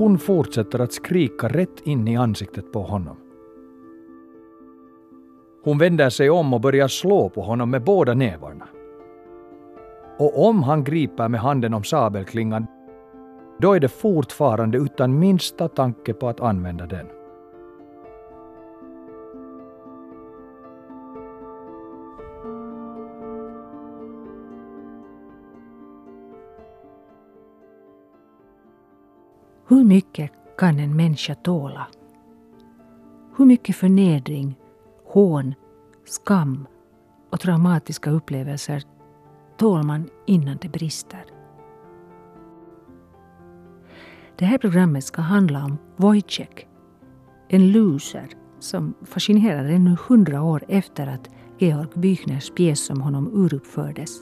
Hon fortsätter att skrika rätt in i ansiktet på honom. Hon vänder sig om och börjar slå på honom med båda nävarna. Och om han griper med handen om sabelklingan, då är det fortfarande utan minsta tanke på att använda den. Hur mycket kan en människa tåla? Hur mycket förnedring, hån, skam och traumatiska upplevelser tål man innan det brister? Det här programmet ska handla om Wojciech, en loser som fascinerar ännu hundra år efter att Georg Büchners pjäs om honom uruppfördes.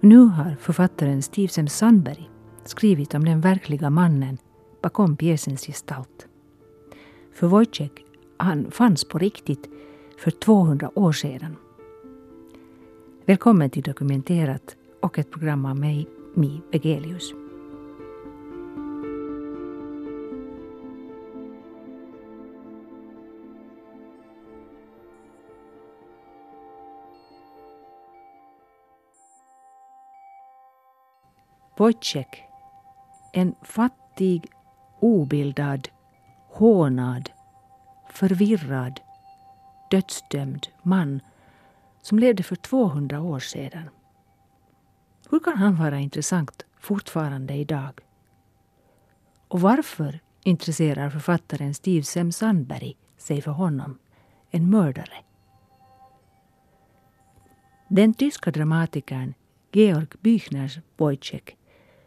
Nu har författaren Steve Sandberg skrivit om den verkliga mannen bakom pjäsens gestalt. För Wojciech, han fanns på riktigt för 200 år sedan. Välkommen till Dokumenterat och ett program av mig, Mi Vegelius. Wojciech en fattig, obildad, hånad, förvirrad, dödsdömd man som levde för 200 år sedan. Hur kan han vara intressant fortfarande idag? Och varför intresserar författaren Steve Sem Sandberg sig för honom, en mördare? Den tyska dramatikern Georg Büchners Wojciech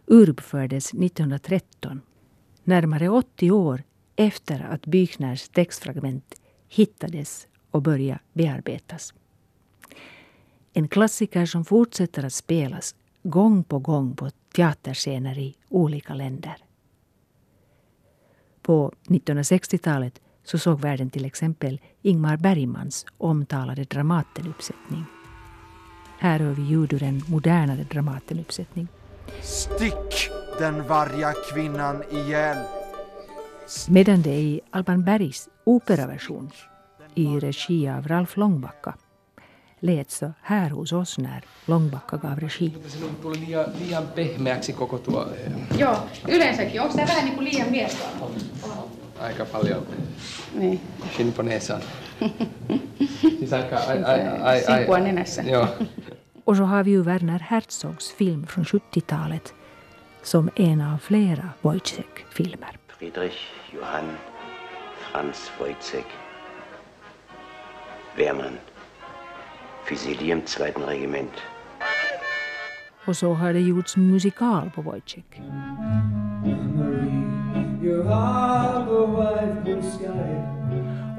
uruppfördes 1913, närmare 80 år efter att Büchners textfragment hittades och började bearbetas. En klassiker som fortsätter att spelas gång på gång på teaterscener i olika länder. På 1960-talet så såg världen till exempel Ingmar Bergmans omtalade Dramatenuppsättning. Här hör vi ljud ur en modernare Dramatenuppsättning. Stick den varga kvinnan ihjäl. Medan det i Alban Bergs operaversion i regi av Ralf Långbacka lät så här hos oss när Långbacka gav regi. tuli liian, liian pehmeäksi koko tuo... Joo, yleensäkin. Onko tämä vähän niin kuin liian miestä? Aika paljon Niin. näsan. Siis aika... Ai, ai, ai, ai, Simpua nenässä. Joo. Och så har vi ju Werner Herzogs film från 70-talet som en av flera Wojciech-filmer. Friedrich Johann Franz Wojcek. Wehrmann. Fusilier im zweiten Regiment. Och så har det gjorts musikal på Wojciech.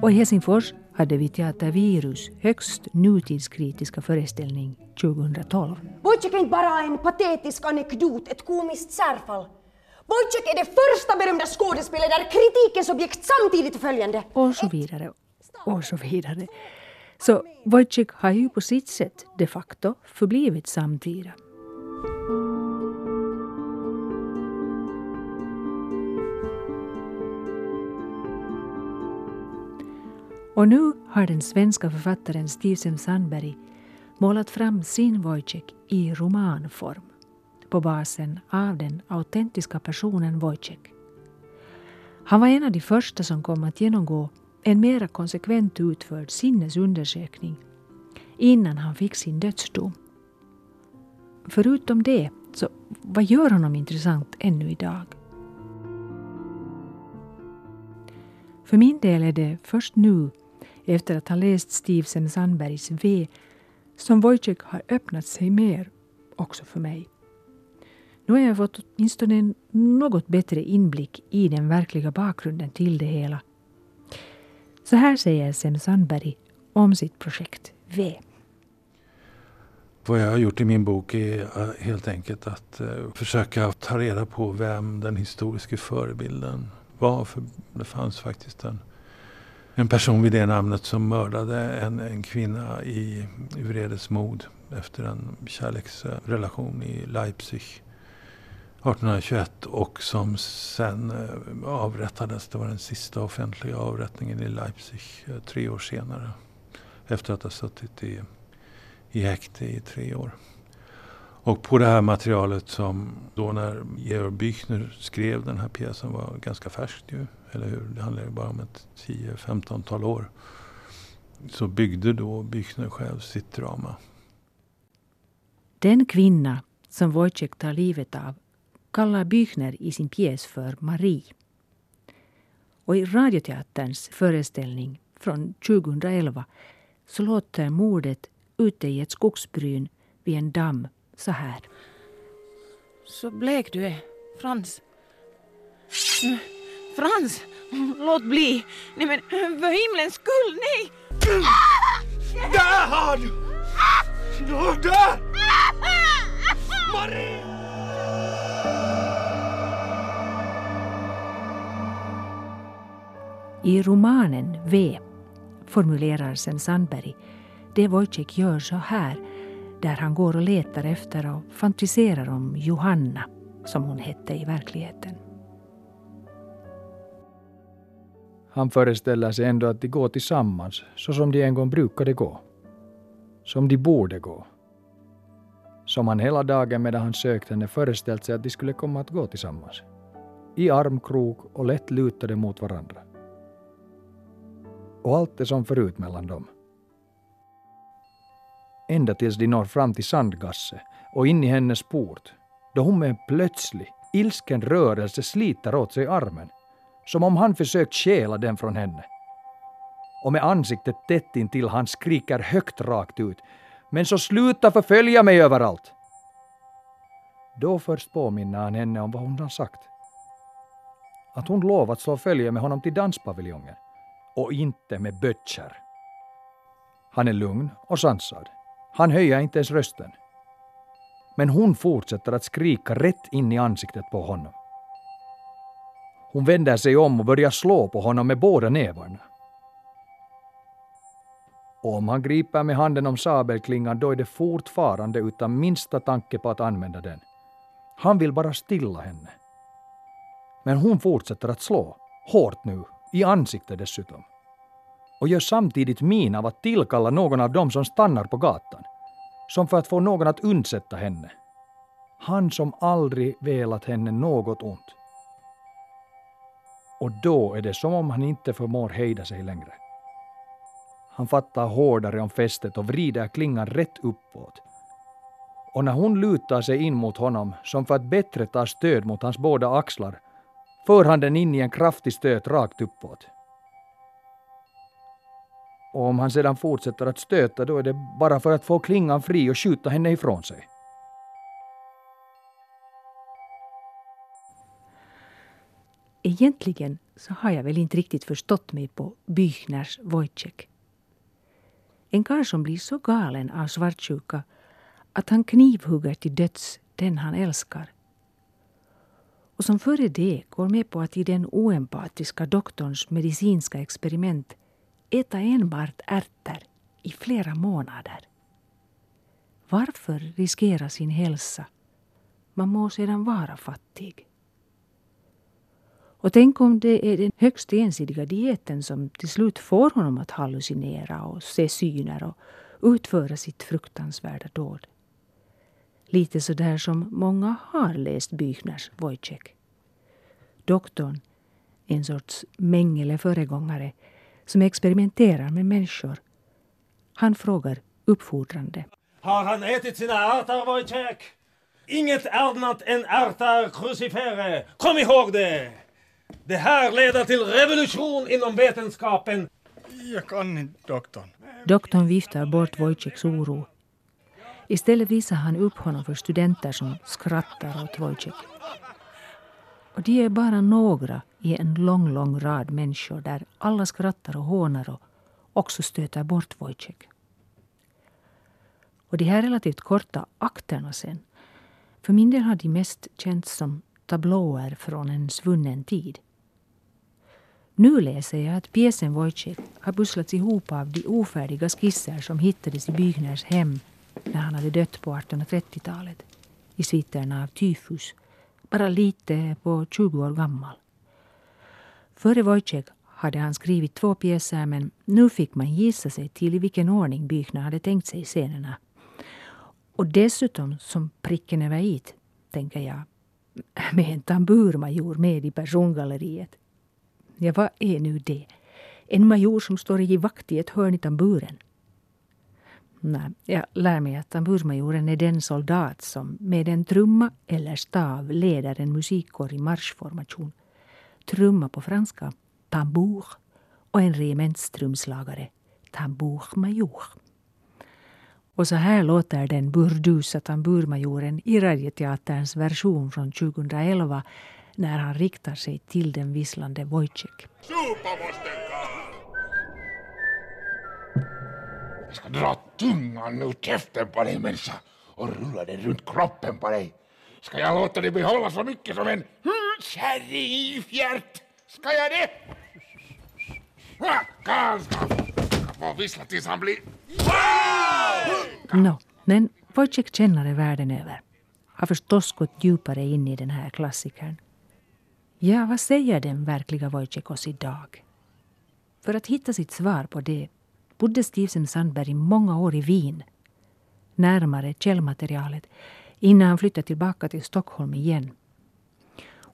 Och i Helsingfors hade vi Teater Virus högst nutidskritiska föreställning 2012. Wojciech är inte bara en patetisk anekdot, ett komiskt särfall. Wojciech är det första berömda skådespelet där kritikens objekt samtidigt är följande. Och så vidare. Och så vidare. Så Wojciech har ju på sitt sätt de facto förblivit samtida. Och nu har den svenska författaren Steve Sandberg målat fram sin Wojciech i romanform på basen av den autentiska personen Wojciech. Han var en av de första som kom att genomgå en mera konsekvent utförd sinnesundersökning innan han fick sin dödsdom. Förutom det, så vad gör honom intressant ännu idag? För min del är det först nu, efter att ha läst Steve Sem-Sandbergs V, som Wojciech har öppnat sig mer också för mig. Nu har jag fått åtminstone en något bättre inblick i den verkliga bakgrunden till det hela. Så här säger Sem Sandberg om sitt projekt V. Vad jag har gjort i min bok är eh, helt enkelt att eh, försöka ta reda på vem den historiska förebilden var. För det fanns faktiskt en, en person vid det namnet som mördade en, en kvinna i, vredesmod efter en kärleksrelation i Leipzig 1821 och som sen eh, avrättades. Det var den sista offentliga avrättningen i Leipzig eh, tre år senare. Efter att ha suttit i, i häkte i tre år. Och på det här materialet som då när Georg Büchner skrev den här pjäsen var ganska färskt ju. Eller hur? Det handlar ju bara om ett 10-15-tal år. Så byggde då Büchner själv sitt drama. Den kvinna som Wojciech tar livet av kallar Büchner i sin pjäs för Marie. Och i Radioteaterns föreställning från 2011 så låter mordet ute i ett skogsbryn vid en damm så här. Så blek du är, Frans. Frans, låt bli. Nej men för himlens skull, nej! Där har du! Där! Marie! I romanen V formulerar sen Sandberg det Wojciech gör så här där han går och letar efter och fantiserar om Johanna, som hon hette i verkligheten. Han föreställer sig ändå att de går tillsammans, så som de en gång brukade gå. Som de borde gå. Som han hela dagen medan han sökt henne föreställt sig att de skulle komma att gå tillsammans. I armkrok och lätt lutade mot varandra. Och allt är som förut mellan dem ända tills de når fram till Sandgasse och in i hennes port, då hon med en plötslig, ilsken rörelse sliter åt sig armen, som om han försökt stjäla den från henne. Och med ansiktet tätt intill han skriker högt rakt ut ”Men så sluta förfölja mig överallt!” Då först påminner han henne om vad hon har sagt. Att hon lovat slå följe med honom till danspaviljongen och inte med böttcher. Han är lugn och sansad. Han höjer inte ens rösten. Men hon fortsätter att skrika rätt in i ansiktet på honom. Hon vänder sig om och börjar slå på honom med båda nävarna. Och om han griper med handen om sabelklingan då är det fortfarande utan minsta tanke på att använda den. Han vill bara stilla henne. Men hon fortsätter att slå, hårt nu, i ansiktet dessutom och gör samtidigt min av att tillkalla någon av dem som stannar på gatan, som för att få någon att undsätta henne. Han som aldrig velat henne något ont. Och då är det som om han inte förmår hejda sig längre. Han fattar hårdare om fästet och vrider klingan rätt uppåt. Och när hon lutar sig in mot honom, som för att bättre ta stöd mot hans båda axlar, för han den in i en kraftig stöt rakt uppåt. Och om han sedan fortsätter att stöta då är det bara för att få klingan fri och skjuta henne ifrån sig. Egentligen så har jag väl inte riktigt förstått mig på Büchners Wojciech. En karl som blir så galen av svartsjuka att han knivhugger till döds den han älskar. Och som före det går med på att i den oempatiska doktorns medicinska experiment äta enbart ärtor i flera månader. Varför riskera sin hälsa? Man må sedan vara fattig. Och tänk om det är den högst ensidiga dieten som till slut får honom att hallucinera och se syner och utföra sitt fruktansvärda dåd. Lite så där som många har läst Büchners Wojciech. Doktorn, en sorts mängele föregångare, som experimenterar med människor. Han frågar uppfordrande. Har han ätit sina ärtor, Wojciech? Inget annat än ärtar crucifere. Kom ihåg det! Det här leder till revolution inom vetenskapen. Jag kan inte, doktorn. Doktorn viftar bort Wojciechs oro. Istället visar han upp honom för studenter som skrattar åt Wojciech. Och de är bara några i en lång, lång rad människor där alla skrattar och hånar och också stöter bort Wojciech. Och de här relativt korta akterna sen, för min del har de mest känts som tablåer från en svunnen tid. Nu läser jag att pjäsen Wojciech har pusslats ihop av de ofärdiga skisser som hittades i Bygners hem när han hade dött på 1830-talet i sviterna av tyfus, bara lite på 20 år gammal. Före Wojciech hade han skrivit två pjäser men nu fick man gissa sig till i vilken ordning Büchner hade tänkt sig scenerna. Och dessutom, som pricken över i, tänker jag, med en tamburmajor med i persongalleriet. Ja, vad är nu det? En major som står i vakt i ett hörn i tamburen. Nej, jag lär mig att tamburmajoren är den soldat som med en trumma eller stav leder en musikkår i marschformation. Trumma på franska, tambour, och en regementstrumslagare, tambourmajor. Och så här låter den burdusa tamburmajoren i Radioteaterns version från 2011 när han riktar sig till den visslande Wojciech. Jag ska dra tungan ur käften på dig människa och rulla den runt kroppen på dig. Ska jag låta dig behålla så mycket som en kärring i fjärt? Ska jag det? Karl ska få vissla tills han blir... No, men Wojciech-kännare världen över har förstås gått djupare in i den här klassikern. Ja, vad säger den verkliga Wojciech oss idag? För att hitta sitt svar på det bodde Stevsen Sandberg i många år i Wien, närmare källmaterialet, innan han flyttade tillbaka till Stockholm igen.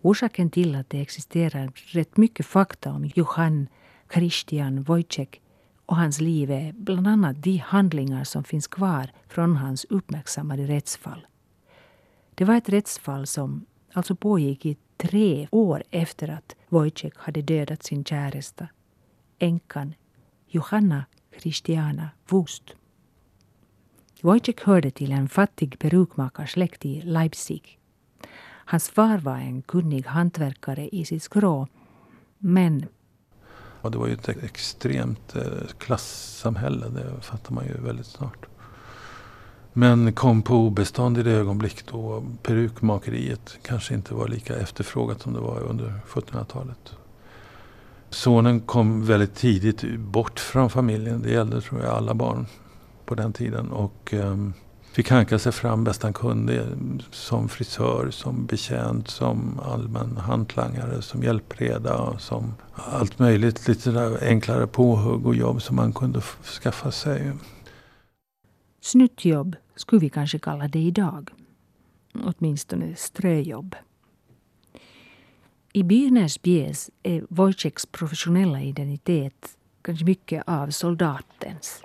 Orsaken till att det existerar rätt mycket fakta om Johann Christian Wojciech och hans liv är bland annat de handlingar som finns kvar från hans uppmärksammade rättsfall. Det var ett rättsfall som alltså pågick i tre år efter att Wojciech hade dödat sin käresta, änkan Johanna Christiana Wust. Wojciech hörde till en fattig perukmakarsläkt i Leipzig. Hans far var en kunnig hantverkare i sitt skrå, men och det var ju ett extremt eh, klassamhälle, det fattar man ju väldigt snart. Men kom på obestånd i det ögonblick då perukmakeriet kanske inte var lika efterfrågat som det var under 1700-talet. Sonen kom väldigt tidigt bort från familjen. Det gällde tror jag alla barn på den tiden. Och um, fick hanka sig fram bäst han kunde eh, som frisör, som betjänt, som allmän hantlangare, som hjälpreda, som allt möjligt lite där enklare påhugg och jobb som man kunde skaffa sig. Snuttjobb skulle vi kanske kalla det idag. Åtminstone ströjobb. I Byrners pjäs är Wojciechs professionella identitet kanske mycket av soldatens.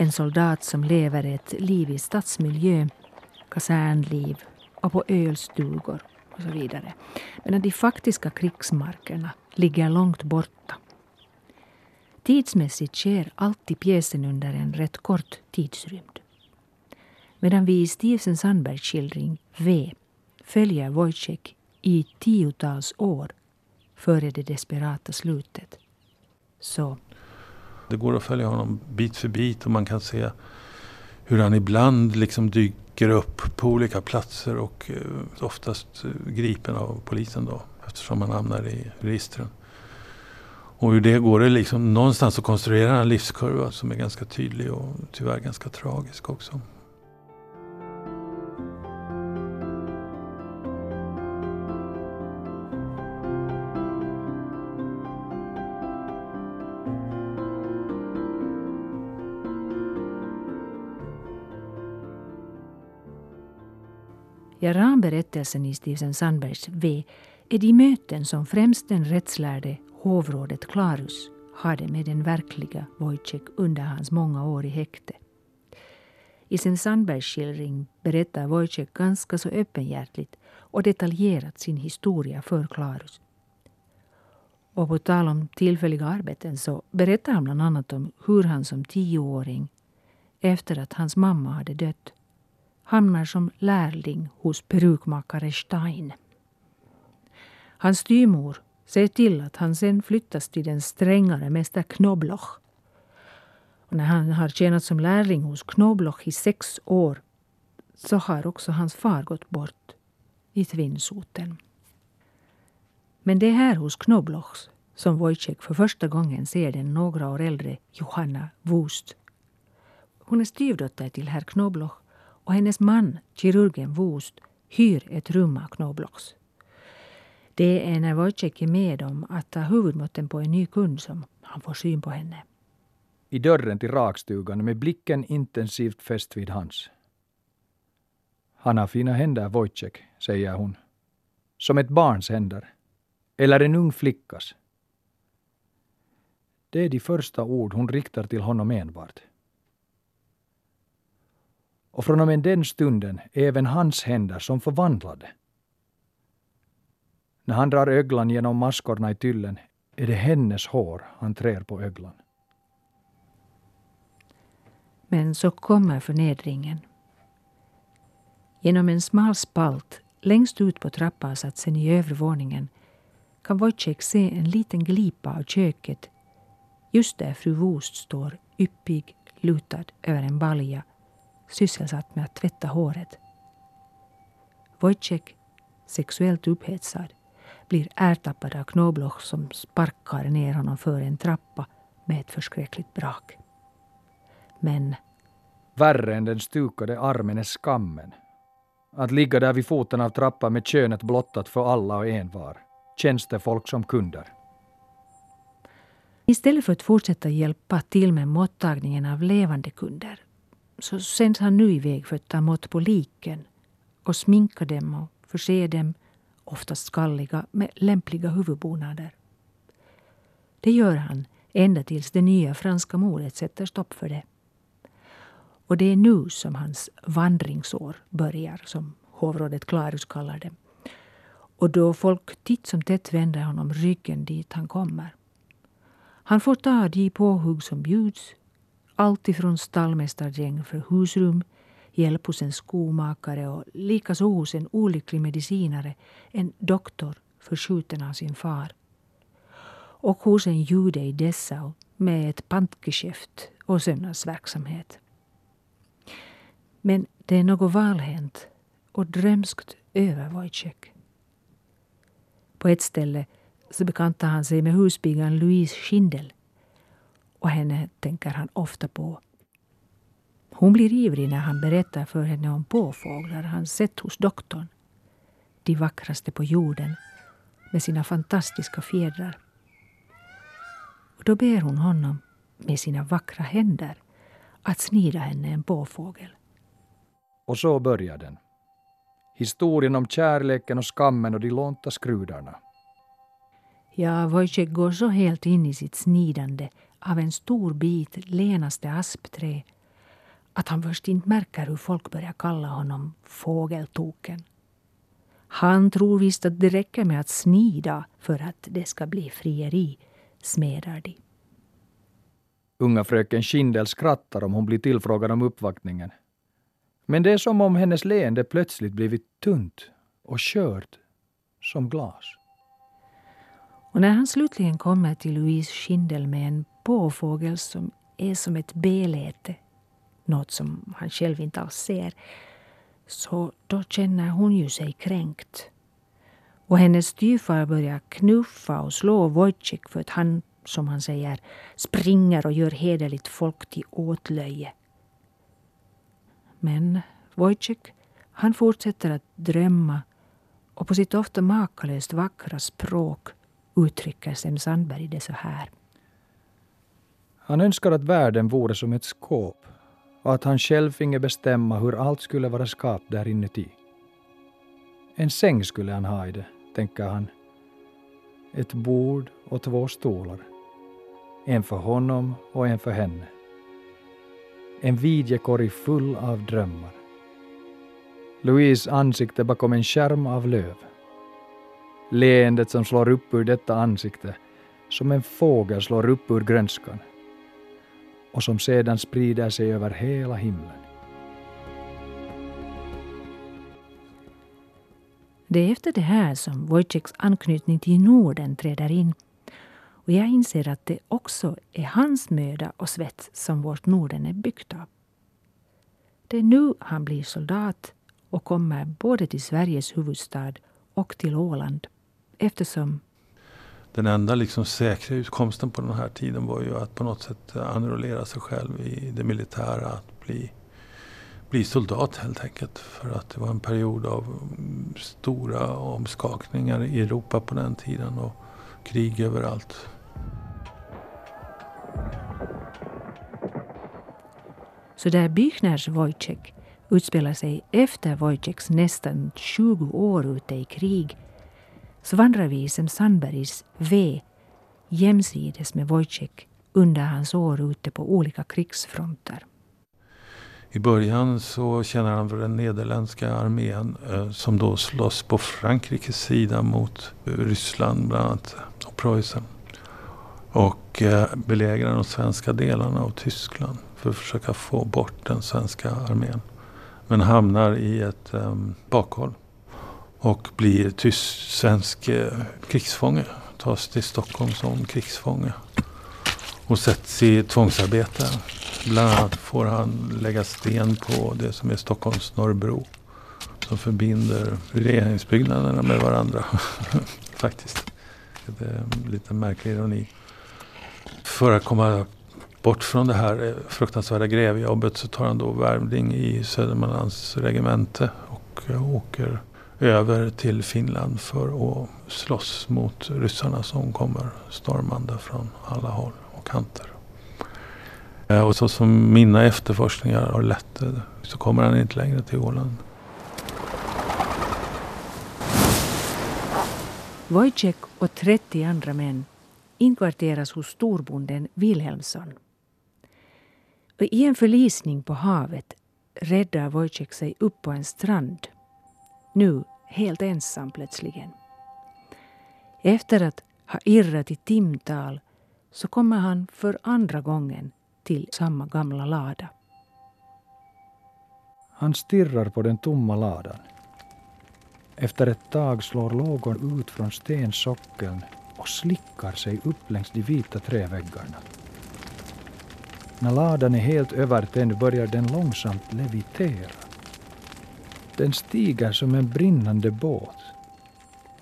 En soldat som lever ett liv i stadsmiljö, kasernliv och på ölstugor och så vidare. Medan de faktiska krigsmarkerna ligger långt borta. Tidsmässigt sker alltid pjäsen under en rätt kort tidsrymd. Medan vi i Stevenson Sandbergs skildring V följer Wojciech i tiotals år före det desperata slutet. Så. Det går att följa honom bit för bit och man kan se hur han ibland liksom dyker upp på olika platser och eh, oftast eh, gripen av polisen då eftersom han hamnar i registren. Och hur det går det liksom någonstans att konstruera en livskurva som är ganska tydlig och tyvärr ganska tragisk också. Ja, ramberättelsen i Stefan Sandbergs V är de möten som främst den rättslärde hovrådet Clarus hade med den verkliga Wojciech under hans många år i häkte. I sin Sandbergs skildring berättar Wojciech ganska så öppenhjärtligt och detaljerat sin historia för Clarus. Och på tal om tillfälliga arbeten så berättar han bland annat om hur han som tioåring, efter att hans mamma hade dött, hamnar som lärling hos perukmakare Stein. Hans styrmor ser till att han sen flyttas till den strängare mäster Knobloch. Och när han har tjänat som lärling hos Knobloch i sex år så har också hans far gått bort i Tvinnsoten. Men det är här hos Knoblochs som Wojciech för första gången ser den några år äldre Johanna Wust. Hon är styvdotter till herr Knobloch och hennes man, kirurgen Wust, hyr ett rum av Knoblochs. Det är när Wojciech är med om att ta huvudmåtten på en ny kund som han får syn på henne. I dörren till rakstugan med blicken intensivt fäst vid hans. Han har fina händer, Wojciech, säger hon. Som ett barns händer. Eller en ung flickas. Det är de första ord hon riktar till honom enbart. Och från och med den stunden är även hans händer som förvandlade. När han drar öglan genom maskorna i tyllen är det hennes hår han trär på öglan. Men så kommer förnedringen. Genom en smal spalt längst ut på trappansatsen i övre våningen kan Wojciech se en liten glipa av köket just där fru Wust står yppig, lutad över en balja sysselsatt med att tvätta håret. Wojciech, sexuellt upphetsad, blir ertappad av Knobloch som sparkar ner honom för en trappa med ett förskräckligt brak. Men... Värre än den stukade armen är skammen. Att ligga där vid foten av trappan med könet blottat för alla och envar. Tjänstefolk som kunder. Istället för att fortsätta hjälpa till med mottagningen av levande kunder så sänds han nu iväg för att ta mått på liken och sminka dem och förse dem, oftast skalliga, med lämpliga huvudbonader. Det gör han ända tills det nya franska modet sätter stopp för det. Och det är nu som hans vandringsår börjar, som hovrådet Klarus kallar det. Och då folk titt som tätt vänder honom ryggen dit han kommer. Han får ta de påhugg som bjuds, allt ifrån stallmästargäng för husrum, hjälp hos en skomakare och likaså hos en olycklig medicinare, en doktor förskjuten av sin far. Och hos en jude i Dessau med ett pantgeschäft och sömnadsverksamhet. Men det är något valhänt och drömskt över Wojciech. På ett ställe så bekantar han sig med husbyggaren Louise Schindel och henne tänker han ofta på. Hon blir ivrig när han berättar för henne om påfåglar han sett hos doktorn. De vackraste på jorden med sina fantastiska fjädrar. Och då ber hon honom med sina vackra händer att snida henne en påfågel. Och så börjar den. Historien om kärleken och skammen och de lånta skrudarna. Ja, Wojciech går så helt in i sitt snidande av en stor bit lenaste aspträ att han först inte märker hur folk börjar kalla honom fågeltoken. Han tror visst att det räcker med att snida för att det ska bli frieri, smedar de. Unga fröken Schindel skrattar om hon blir tillfrågad om uppvaktningen. Men det är som om hennes leende plötsligt blivit tunt och skört som glas. Och när han slutligen kommer till Louise Schindel med en påfågel som är som ett beläte, något som han själv inte alls ser, så då känner hon ju sig kränkt. Och hennes styvfar börjar knuffa och slå Wojcik för att han, som han säger, springer och gör hederligt folk till åtlöje. Men Wojcik, han fortsätter att drömma och på sitt ofta makalöst vackra språk uttrycker Sem Sandberg det så här. Han önskar att världen vore som ett skåp och att han själv finge bestämma hur allt skulle vara skapat där inuti. En säng skulle han ha i det, tänker han. Ett bord och två stolar. En för honom och en för henne. En videkorg full av drömmar. Louise ansikte bakom en skärm av löv. Leendet som slår upp ur detta ansikte som en fågel slår upp ur grönskan och som sedan sprider sig över hela himlen. Det är efter det här som Wojciechs anknytning till Norden träder in. Och jag inser att det också är hans möda och svett som vårt Norden är byggt av. Det är nu han blir soldat och kommer både till Sveriges huvudstad och till Åland eftersom den enda liksom säkra utkomsten på den här tiden var ju att på något sätt eh, enrollera sig själv i det militära. Att bli, bli soldat helt enkelt. För att det var en period av mm, stora omskakningar i Europa på den tiden och krig överallt. Så där Büchners Wojciech utspelar sig efter Wojciechs nästan 20 år ute i krig så vandrar vi som Sandbergs V jämsides med Wojciech under hans år ute på olika krigsfronter. I början så känner han för den nederländska armén eh, som då slåss på Frankrikes sida mot eh, Ryssland bland annat och Preussen. Och eh, belägrar de svenska delarna av Tyskland för att försöka få bort den svenska armén. Men hamnar i ett um, bakhåll och blir tysk-svensk eh, krigsfånge. Tas till Stockholm som krigsfånge och sätts i tvångsarbete. Bland annat får han lägga sten på det som är Stockholms norrbro. Som förbinder regeringsbyggnaderna med varandra. Faktiskt. Det är en lite märklig ironi. För att komma bort från det här eh, fruktansvärda grevjobbet så tar han då värvning i Södermanlands regemente och eh, åker över till Finland för att slåss mot ryssarna som kommer stormande från alla håll och kanter. Eh, och så som mina efterforskningar har lett eh, så kommer han inte längre till Åland. Wojciech och 30 andra män inkvarteras hos storbonden Wilhelmsson. Och I en förlisning på havet räddar Wojciech sig upp på en strand. Nu helt ensam plötsligen. Efter att ha irrat i timtal så kommer han för andra gången till samma gamla lada. Han stirrar på den tomma ladan. Efter ett tag slår lågor ut från stensockeln och slickar sig upp längs de vita träväggarna. När ladan är helt övertänd börjar den långsamt levitera. Den stiger som en brinnande båt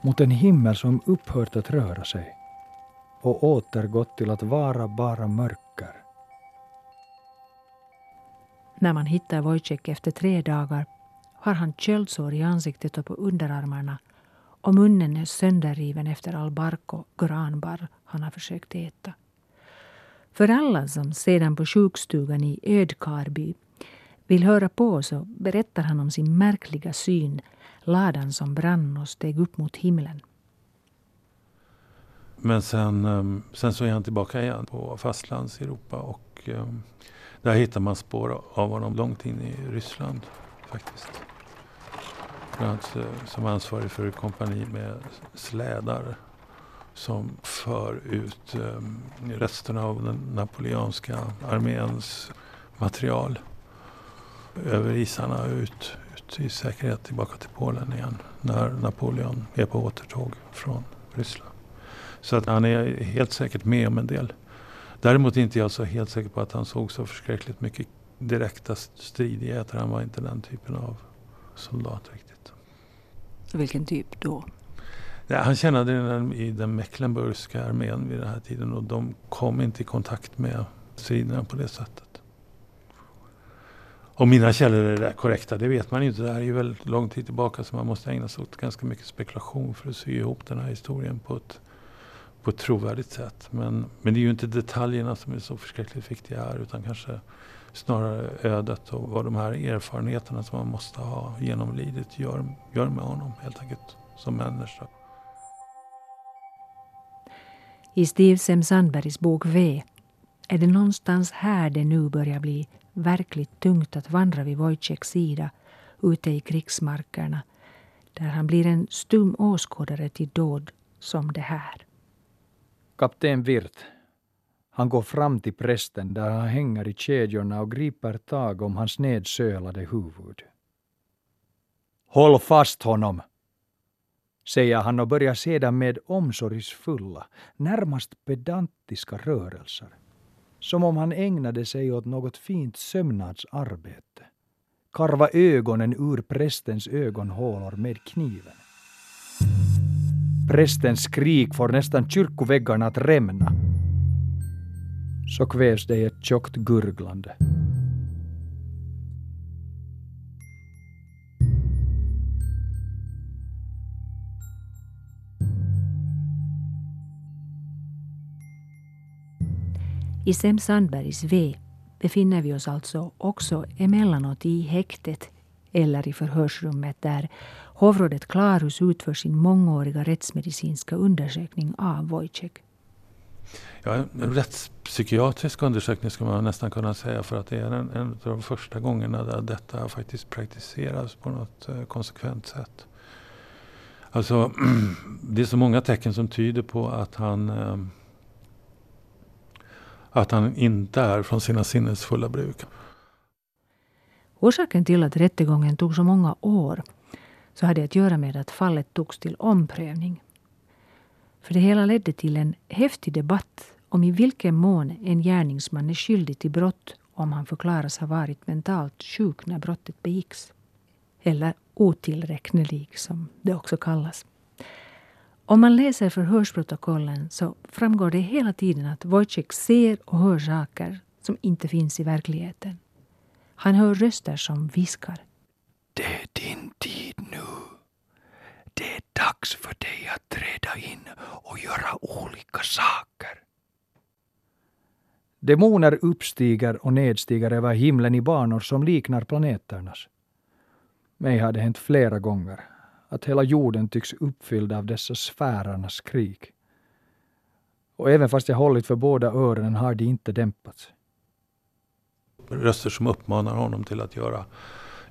mot en himmel som upphört att röra sig och återgått till att vara bara mörker. När man hittar Wojciech efter tre dagar har han köldsår i ansiktet och på underarmarna och munnen är sönderriven efter all bark och granbarr han har försökt äta. För alla som sedan på sjukstugan i Ödkarby vill höra på så berättar han om sin märkliga syn, ladan som brann och steg upp mot himlen. Men sen, ehm, sen så är han tillbaka igen på fastlands-Europa och ehm, där hittar man spår av honom långt in i Ryssland faktiskt. Bland annat som ansvarig för ett kompani med slädar som för ut ehm, resterna av den napoleanska arméns material över isarna ut, ut i säkerhet tillbaka till Polen igen när Napoleon är på återtåg från Ryssland. Så att han är helt säkert med om en del. Däremot är inte jag så helt säker på att han såg så förskräckligt mycket direkta stridigheter. Han var inte den typen av soldat riktigt. Vilken typ då? Ja, han tjänade i den Mecklenburgska armén vid den här tiden och de kom inte i kontakt med striderna på det sättet. Om mina källor är det korrekta, det vet man inte. Det här är ju väldigt lång tid tillbaka så man måste ägna sig åt ganska mycket spekulation för att sy ihop den här historien på ett, på ett trovärdigt sätt. Men, men det är ju inte detaljerna som är så förskräckligt viktiga här utan kanske snarare ödet och vad de här erfarenheterna som man måste ha genomlidit gör, gör med honom helt enkelt som människa. I Steve Sem Sandbergs bok V är det någonstans här det nu börjar bli verkligt tungt att vandra vid Wojciechs sida ute i krigsmarkerna där han blir en stum åskådare till dåd som det här. Kapten Wirt. Han går fram till prästen där han hänger i kedjorna och griper tag om hans nedsölade huvud. Håll fast honom, säger han och börjar sedan med omsorgsfulla, närmast pedantiska rörelser som om han ägnade sig åt något fint sömnadsarbete. Karva ögonen ur prästens ögonhålor med kniven. prästens skrik får nästan kyrkoväggarna att rämna, så kvävs det i ett tjockt gurglande. I Sem Sandbergs V befinner vi oss alltså också emellanåt i häktet eller i förhörsrummet där hovrådet Klarus utför sin mångåriga rättsmedicinska undersökning av Wojciech. Ja, en rättspsykiatrisk undersökning skulle man nästan kunna säga för att det är en, en av de första gångerna där detta faktiskt praktiseras på något eh, konsekvent sätt. Alltså, det är så många tecken som tyder på att han eh, att han inte är från sina sinnesfulla bruk. Orsaken till att rättegången tog så många år så hade att göra med att fallet togs till omprövning. För det hela ledde till en häftig debatt om i vilken mån en gärningsman är skyldig till brott om han förklaras ha varit mentalt sjuk när brottet begicks. Eller otillräknelig, som det också kallas. Om man läser förhörsprotokollen så framgår det hela tiden att Wojciech ser och hör saker som inte finns i verkligheten. Han hör röster som viskar. Det är din tid nu. Det är dags för dig att träda in och göra olika saker. Demoner uppstiger och nedstiger över himlen i banor som liknar planeternas. Mig har det hänt flera gånger att hela jorden tycks uppfylld av dessa sfärernas krig. Och även fast jag hållit för båda öronen har de inte dämpats. Röster som uppmanar honom till att göra,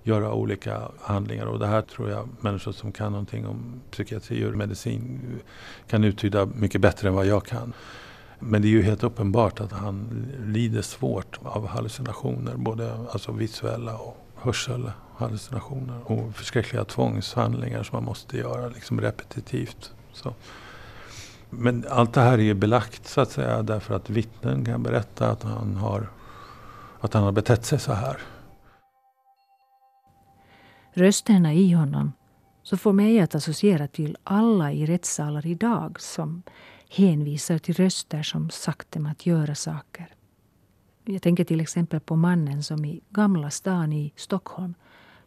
göra olika handlingar. Och det här tror jag människor som kan någonting om psykiatri och medicin kan uttyda mycket bättre än vad jag kan. Men det är ju helt uppenbart att han lider svårt av hallucinationer, både alltså visuella och hörsel Hallucinationer och förskräckliga tvångshandlingar som man måste göra liksom repetitivt. Så. Men allt det här är belagt så att säga därför att vittnen kan berätta att han har, att han har betett sig så här. Rösterna i honom så får mig att associera till alla i rättssalar idag som hänvisar till röster som sagt dem att göra saker. Jag tänker till exempel på mannen som i Gamla stan i Stockholm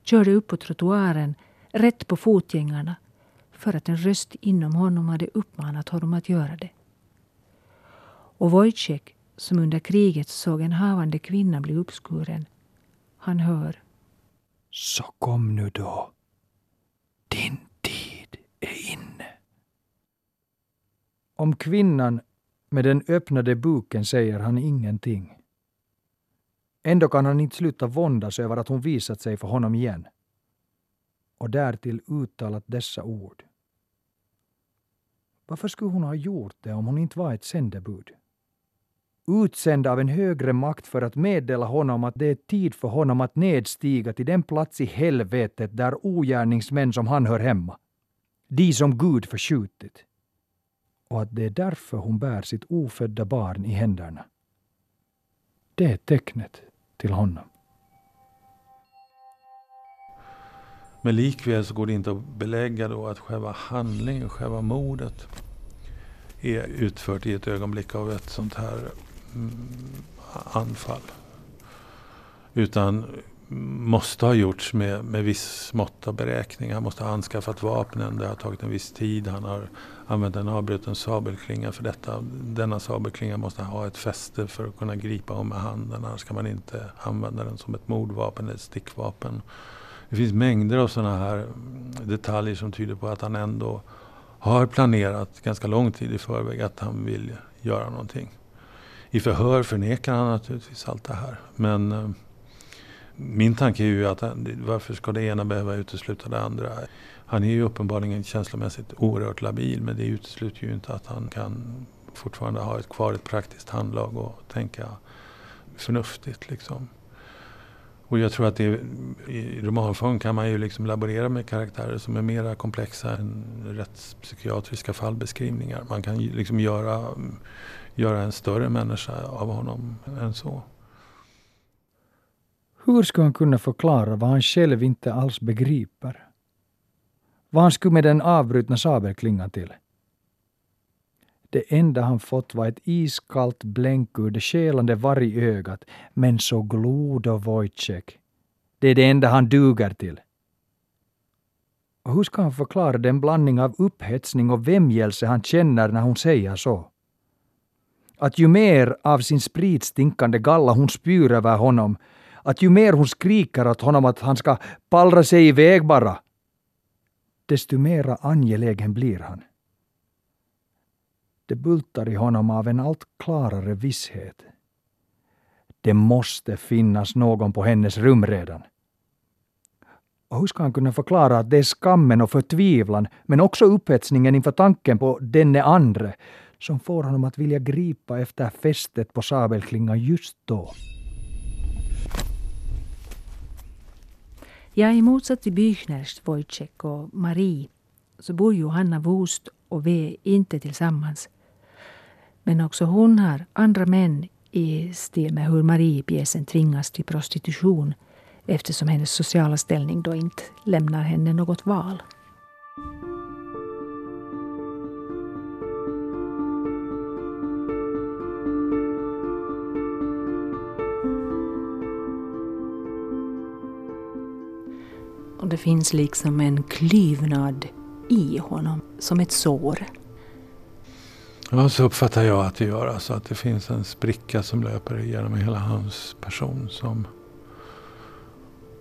körde upp på trottoaren rätt på fotgängarna för att en röst inom honom hade uppmanat honom att göra det. Och Wojciech, som under kriget såg en havande kvinna bli uppskuren, han hör Så kom nu då. Din tid är inne. Om kvinnan med den öppnade buken säger han ingenting. Ändå kan han inte sluta våndas över att hon visat sig för honom igen. Och därtill uttalat dessa ord. Varför skulle hon ha gjort det om hon inte var ett sändebud? Utsänd av en högre makt för att meddela honom att det är tid för honom att nedstiga till den plats i helvetet där ogärningsmän som han hör hemma. De som Gud förskjutit. Och att det är därför hon bär sitt ofödda barn i händerna. Det är tecknet till honom. Men likväl så går det inte att belägga då att själva handlingen, själva mordet är utfört i ett ögonblick av ett sånt här mm, anfall. Utan måste ha gjorts med, med viss mått av beräkning. Han måste ha anskaffat vapnen, det har tagit en viss tid. Han har använt en avbruten sabelklinga för detta. Denna sabelklinga måste ha ett fäste för att kunna gripa om med handen. Annars kan man inte använda den som ett mordvapen eller ett stickvapen. Det finns mängder av sådana här detaljer som tyder på att han ändå har planerat ganska lång tid i förväg att han vill göra någonting. I förhör förnekar han naturligtvis allt det här. Men eh, min tanke är ju att eh, varför ska det ena behöva utesluta det andra? Han är ju uppenbarligen känslomässigt oerhört labil men det utesluter ju inte att han kan fortfarande ha ett, kvar ett praktiskt handlag och tänka förnuftigt. Liksom. Och jag tror att det, i romanform kan man ju liksom laborera med karaktärer som är mera komplexa än rättspsykiatriska fallbeskrivningar. Man kan liksom göra, göra en större människa av honom än så. Hur skulle han kunna förklara vad han själv inte alls begriper? Vad han skulle med den avbrutna sabelklingan till? Det enda han fått var ett iskallt blänk ur det skelande vargögat, men så glod och Wojciech. Det är det enda han duger till. Och hur ska han förklara den blandning av upphetsning och vämjelse han känner när hon säger så? Att ju mer av sin spritstinkande galla hon spyr över honom, att ju mer hon skriker åt honom att han ska pallra sig iväg bara, desto mera angelägen blir han. Det bultar i honom av en allt klarare visshet. Det måste finnas någon på hennes rum redan. Och hur ska han kunna förklara att det är skammen och förtvivlan, men också upphetsningen inför tanken på denne andre, som får honom att vilja gripa efter fästet på sabelklingan just då? Ja, i motsats till Büchners Wojciech och Marie så bor Johanna Wust och V inte tillsammans. Men också hon har andra män i stil med hur Marie i pjäsen tvingas till prostitution eftersom hennes sociala ställning då inte lämnar henne något val. Finns liksom en klyvnad i honom, som ett sår. Ja, så uppfattar jag att det gör. Alltså att det finns en spricka som löper igenom hela hans person som,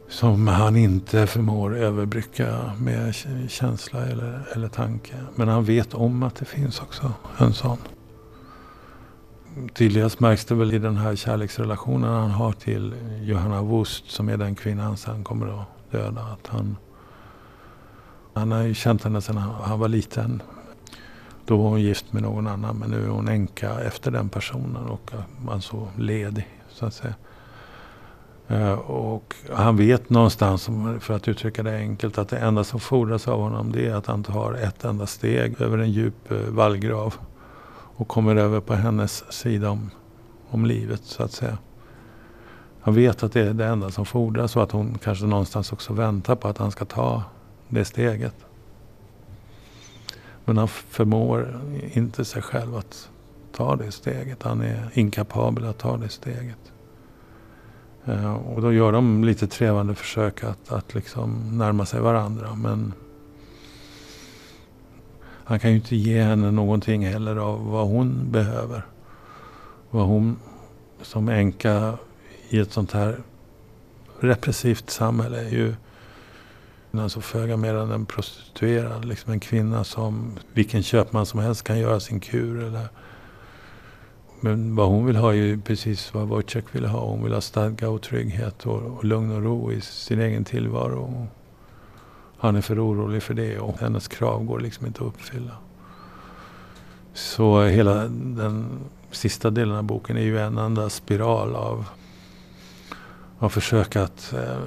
som han inte förmår överbrygga med känsla eller, eller tanke. Men han vet om att det finns också en sån. Tydligast märks det väl i den här kärleksrelationen han har till Johanna Wust som är den kvinna han sen kommer att döda. Att han, han har ju känt henne sedan han var liten. Då var hon gift med någon annan men nu är hon änka efter den personen och alltså ledig så att säga. Eh, och han vet någonstans, för att uttrycka det enkelt, att det enda som fordras av honom det är att han tar ett enda steg över en djup eh, vallgrav och kommer över på hennes sida om, om livet så att säga. Han vet att det är det enda som fordras och att hon kanske någonstans också väntar på att han ska ta det steget. Men han förmår inte sig själv att ta det steget. Han är inkapabel att ta det steget. Eh, och då gör de lite trevande försök att, att liksom närma sig varandra. Men han kan ju inte ge henne någonting heller av vad hon behöver. Vad hon som änka i ett sånt här repressivt samhälle är ju alltså föga mer än en prostituerad. Liksom en kvinna som vilken köpman som helst kan göra sin kur. Eller. Men vad hon vill ha är ju precis vad Wojciech vill ha. Hon vill ha stadga och trygghet och, och lugn och ro i sin egen tillvaro. Han är för orolig för det och hennes krav går liksom inte att uppfylla. Så hela den sista delen av boken är ju en enda spiral av, av försök att eh,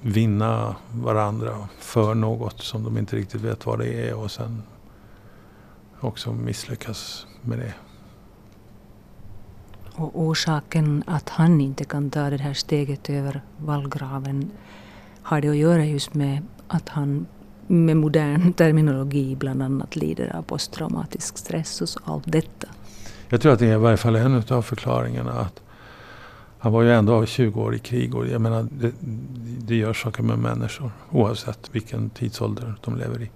vinna varandra för något som de inte riktigt vet vad det är och sen också misslyckas med det. Och orsaken att han inte kan ta det här steget över vallgraven har det att göra just med att han med modern terminologi bland annat lider av posttraumatisk stress och allt detta. Jag tror att det är i varje fall en av förklaringarna. att han var ju ändå 20 år i krig och jag menar det, det gör saker med människor oavsett vilken tidsålder de lever i.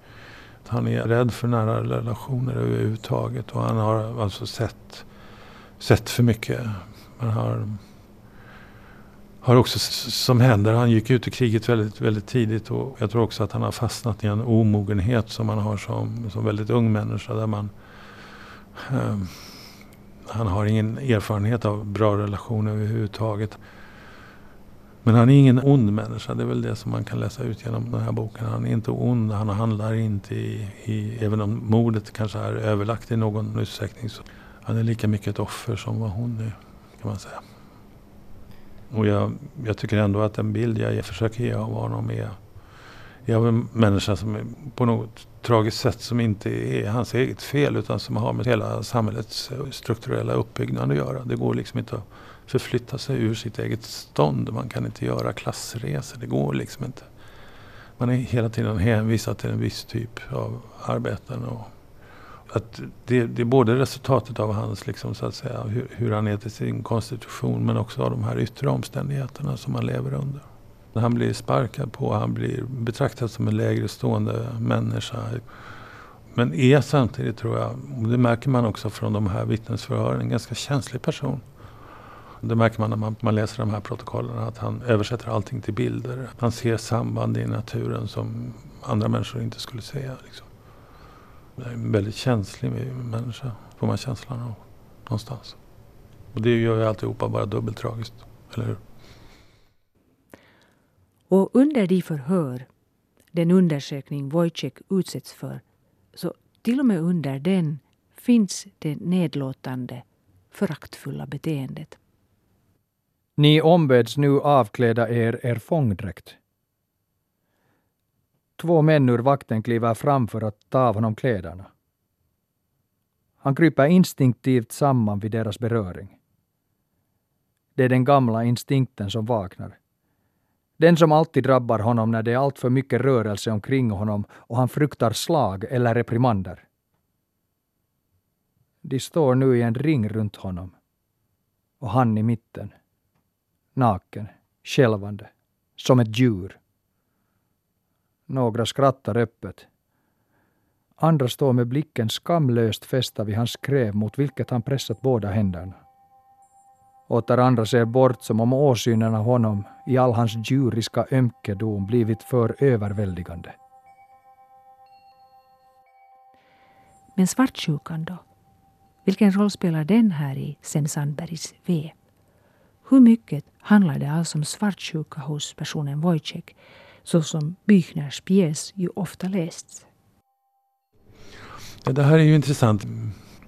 Han är rädd för nära relationer överhuvudtaget och han har alltså sett, sett för mycket. Man har har också, som händer, han gick ut i kriget väldigt, väldigt tidigt och jag tror också att han har fastnat i en omogenhet som man har som, som väldigt ung människa. Där man, eh, han har ingen erfarenhet av bra relationer överhuvudtaget. Men han är ingen ond människa, det är väl det som man kan läsa ut genom den här boken. Han är inte ond, han handlar inte i, i även om mordet kanske är överlagt i någon utsträckning. Så han är lika mycket ett offer som vad hon är, kan man säga. Och jag, jag, tycker ändå att den bild jag försöker ge av honom är, är av en människa som är på något tragiskt sätt som inte är hans eget fel utan som har med hela samhällets eh, strukturella uppbyggnad att göra. Det går liksom inte att förflytta sig ur sitt eget stånd. Man kan inte göra klassresor. Det går liksom inte. Man är hela tiden hänvisad till en viss typ av arbeten. Och, att det, det, är både resultatet av hans, liksom, så att säga, hur, hur, han är till sin konstitution men också av de här yttre omständigheterna som han lever under. Han blir sparkad på, han blir betraktad som en lägre stående människa. Men är samtidigt, tror jag, och det märker man också från de här vittnesförhören, en ganska känslig person. Det märker man när man, man läser de här protokollen, att han översätter allting till bilder. Han ser samband i naturen som andra människor inte skulle se. Liksom. Det är en väldigt känslig människa, får man känslan av. Någonstans. Och det gör ju alltihopa bara dubbelt tragiskt, eller hur? Och under de förhör, den undersökning Wojciech utsätts för, så till och med under den finns det nedlåtande, föraktfulla beteendet. Ni ombeds nu avkläda er er fångdräkt. Två män ur vakten kliver fram för att ta av honom kläderna. Han kryper instinktivt samman vid deras beröring. Det är den gamla instinkten som vaknar. Den som alltid drabbar honom när det är alltför mycket rörelse omkring honom och han fruktar slag eller reprimander. De står nu i en ring runt honom och han i mitten. Naken, skälvande, som ett djur. Några skrattar öppet. Andra står med blicken skamlöst fästa vid hans skrev mot vilket han pressat båda händerna. Åter andra ser bort som om åsynen av honom i all hans djuriska ömkedom blivit för överväldigande. Men svartsjukan då? Vilken roll spelar den här i Sen Sandbergs V? Hur mycket handlar det alltså om svartsjuka hos personen Wojciech, så som Büchners pjäs ju ofta lästs? Det här är ju intressant.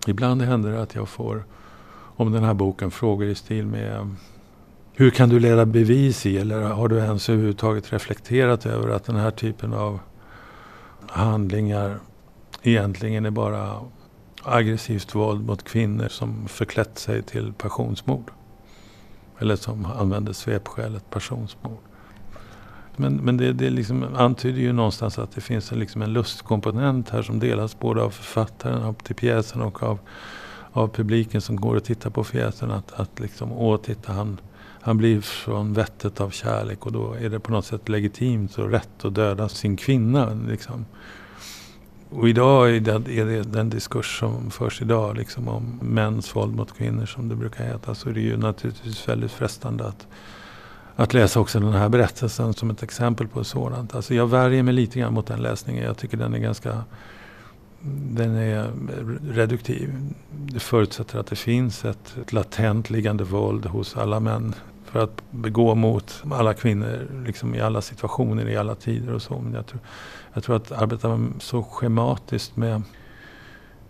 Ibland händer det att jag får om den här boken frågor i stil med hur kan du leda bevis i eller har du ens överhuvudtaget reflekterat över att den här typen av handlingar egentligen är bara aggressivt våld mot kvinnor som förklätt sig till passionsmord. Eller som använder svepskälet passionsmord. Men, men det, det liksom antyder ju någonstans att det finns en, liksom en lustkomponent här som delas både av författaren till pjäsen och av av publiken som går och tittar på fjäsen att, att liksom, åh titta han, han blir från vettet av kärlek och då är det på något sätt legitimt och rätt att döda sin kvinna. Liksom. Och idag är det, är det den diskurs som förs idag liksom om mäns våld mot kvinnor som det brukar heta. Så är det ju naturligtvis väldigt frestande att, att läsa också den här berättelsen som ett exempel på sådant. Alltså jag värjer mig lite grann mot den läsningen. Jag tycker den är ganska den är reduktiv. Det förutsätter att det finns ett, ett latent liggande våld hos alla män för att begå mot alla kvinnor liksom i alla situationer, i alla tider och så. Men jag tror, jag tror att arbetar man så schematiskt med,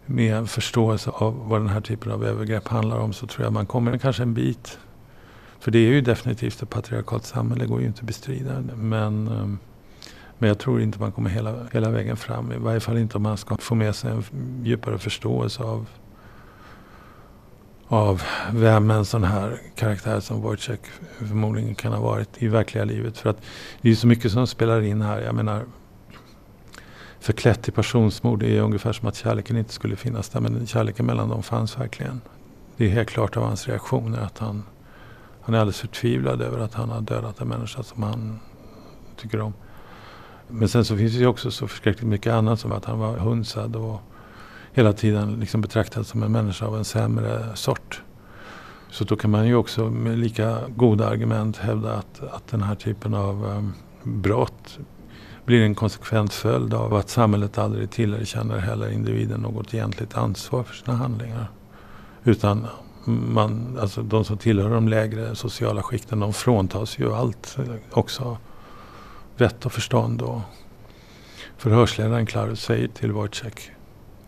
med en förståelse av vad den här typen av övergrepp handlar om så tror jag man kommer kanske en bit. För det är ju definitivt ett patriarkalt samhälle, går ju inte att bestrida. Men ehm, men jag tror inte man kommer hela, hela vägen fram. I varje fall inte om man ska få med sig en djupare förståelse av, av vem en sån här karaktär som Wojciech förmodligen kan ha varit i verkliga livet. För att det är så mycket som spelar in här. Jag menar, förklätt till passionsmord är ungefär som att kärleken inte skulle finnas där. Men kärleken mellan dem fanns verkligen. Det är helt klart av hans reaktioner att han, han är alldeles förtvivlad över att han har dödat en människa som han tycker om. Men sen så finns det ju också så förskräckligt mycket annat som att han var hunsad och hela tiden liksom betraktad som en människa av en sämre sort. Så då kan man ju också med lika goda argument hävda att, att den här typen av um, brott blir en konsekvent följd av att samhället aldrig tillerkänner heller individen något egentligt ansvar för sina handlingar. Utan man, alltså de som tillhör de lägre sociala skikten de fråntas ju allt eh, också vett och förstånd. Och förhörsledaren Klarus säger till Wojciech,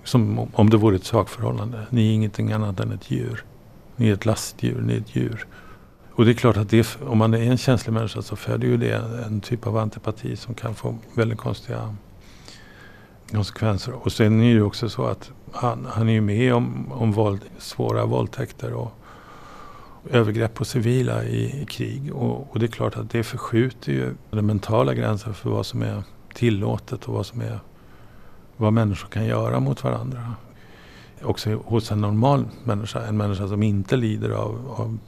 som om det vore ett sakförhållande, ni är ingenting annat än ett djur. Ni är ett lastdjur, ni är ett djur. Och det är klart att det, om man är en känslig människa så föder ju det en typ av antipati som kan få väldigt konstiga konsekvenser. Och sen är det ju också så att han, han är ju med om, om våld, svåra våldtäkter och övergrepp på civila i, i krig. Och, och, det är klart att det förskjuter ju den mentala gränsen för vad som är tillåtet och vad som är vad människor kan göra mot varandra. också hos en normal människa, en människa som inte lider av, av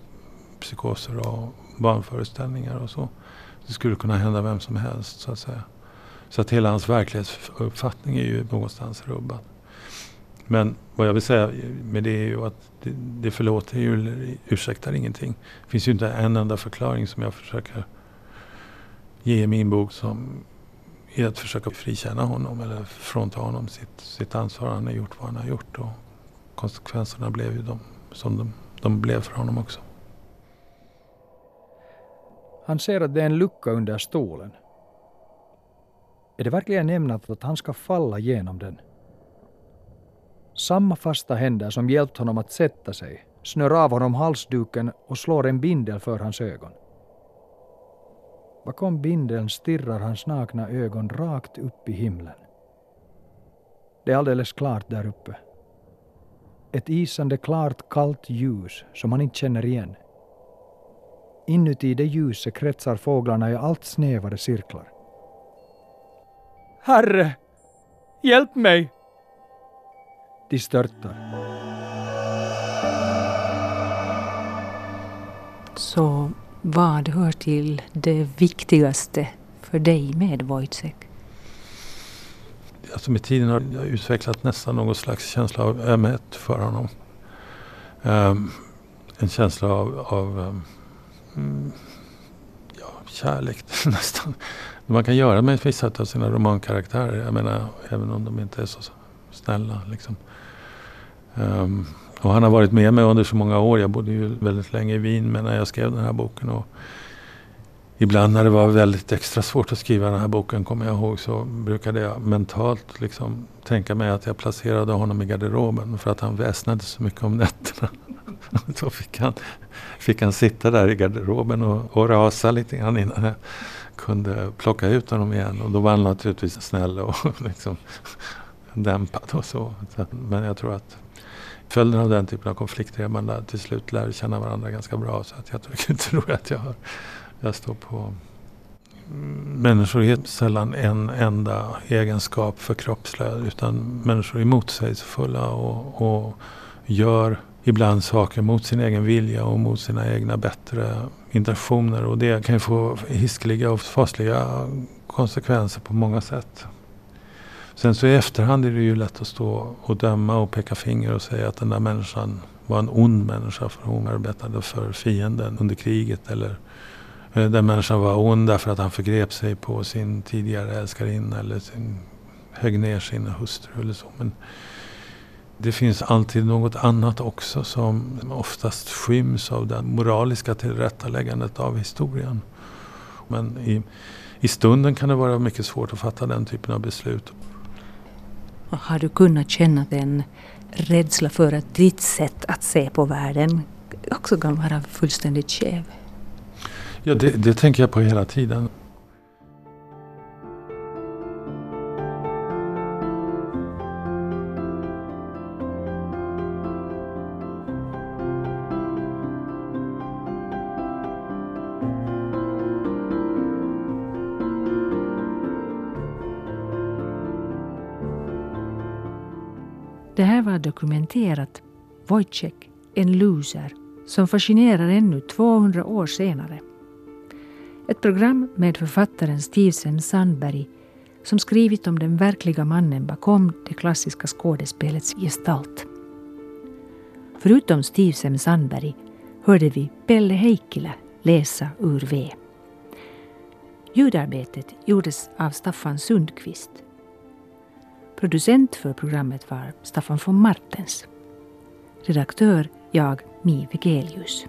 psykoser och vanföreställningar och så. Det skulle kunna hända vem som helst så att säga. Så att hela hans verklighetsuppfattning är ju någonstans rubbad. Men vad jag vill säga med det är ju att det, det förlåter ju eller ursäktar ingenting. Det finns ju inte en enda förklaring som jag försöker ge i min bok som i att försöka frikänna honom eller frånta honom sitt, sitt ansvar. Han har gjort vad han har gjort och konsekvenserna blev ju de som de, de blev för honom också. Han ser att det är en lucka under stolen. Är det verkligen ämnat att han ska falla genom den? Samma fasta händer som hjälpt honom att sätta sig snör av honom halsduken och slår en bindel för hans ögon. Bakom bindeln stirrar hans nakna ögon rakt upp i himlen. Det är alldeles klart där uppe. Ett isande klart kallt ljus som han inte känner igen. Inuti det ljuset kretsar fåglarna i allt snävare cirklar. Herre, hjälp mig! De störtar. Så vad hör till det viktigaste för dig med Wojciech? Alltså med tiden har jag utvecklat nästan någon slags känsla av ömhet för honom. Um, en känsla av, av um, ja, kärlek nästan. Man kan göra med vissa av sina romankaraktärer. Jag menar, även om de inte är så snälla. Liksom. Um, och han har varit med mig under så många år. Jag bodde ju väldigt länge i Wien men när jag skrev den här boken. Och ibland när det var väldigt extra svårt att skriva den här boken kommer jag ihåg så brukade jag mentalt liksom tänka mig att jag placerade honom i garderoben för att han väsnade så mycket om nätterna. så fick han, fick han sitta där i garderoben och, och rasa lite grann innan jag kunde plocka ut honom igen. Och då var han naturligtvis snäll och liksom dämpad och så. Men jag tror att följden av den typen av konflikter är att man till slut lär känna varandra ganska bra. Så att jag tror att jag, har, jag står på... Människor är sällan en enda egenskap förkroppsligad. utan människor är motsägelsefulla och, och gör ibland saker mot sin egen vilja och mot sina egna bättre intentioner. Och det kan ju få hiskeliga och fasliga konsekvenser på många sätt. Sen så i efterhand är det ju lätt att stå och döma och peka finger och säga att den där människan var en ond människa för hon arbetade för fienden under kriget. Eller eh, den människan var ond därför att han förgrep sig på sin tidigare älskarinna eller sin, högg ner sin hustru eller så. Men det finns alltid något annat också som oftast skyms av det moraliska tillrättaläggandet av historien. Men i, i stunden kan det vara mycket svårt att fatta den typen av beslut. Har du kunnat känna den rädsla för att ditt sätt att se på världen också kan vara fullständigt skev? Ja, det, det tänker jag på hela tiden. Det här var dokumenterat Wojciech, en loser, som fascinerar ännu 200 år senare. Ett program med författaren Stevesen Sandberg som skrivit om den verkliga mannen bakom det klassiska skådespelets gestalt. Förutom Stevesen Sandberg hörde vi Pelle Heikkilä läsa ur V. Ljudarbetet gjordes av Staffan Sundqvist Producent för programmet var Staffan von Martens. Redaktör jag, Mi Vegelius.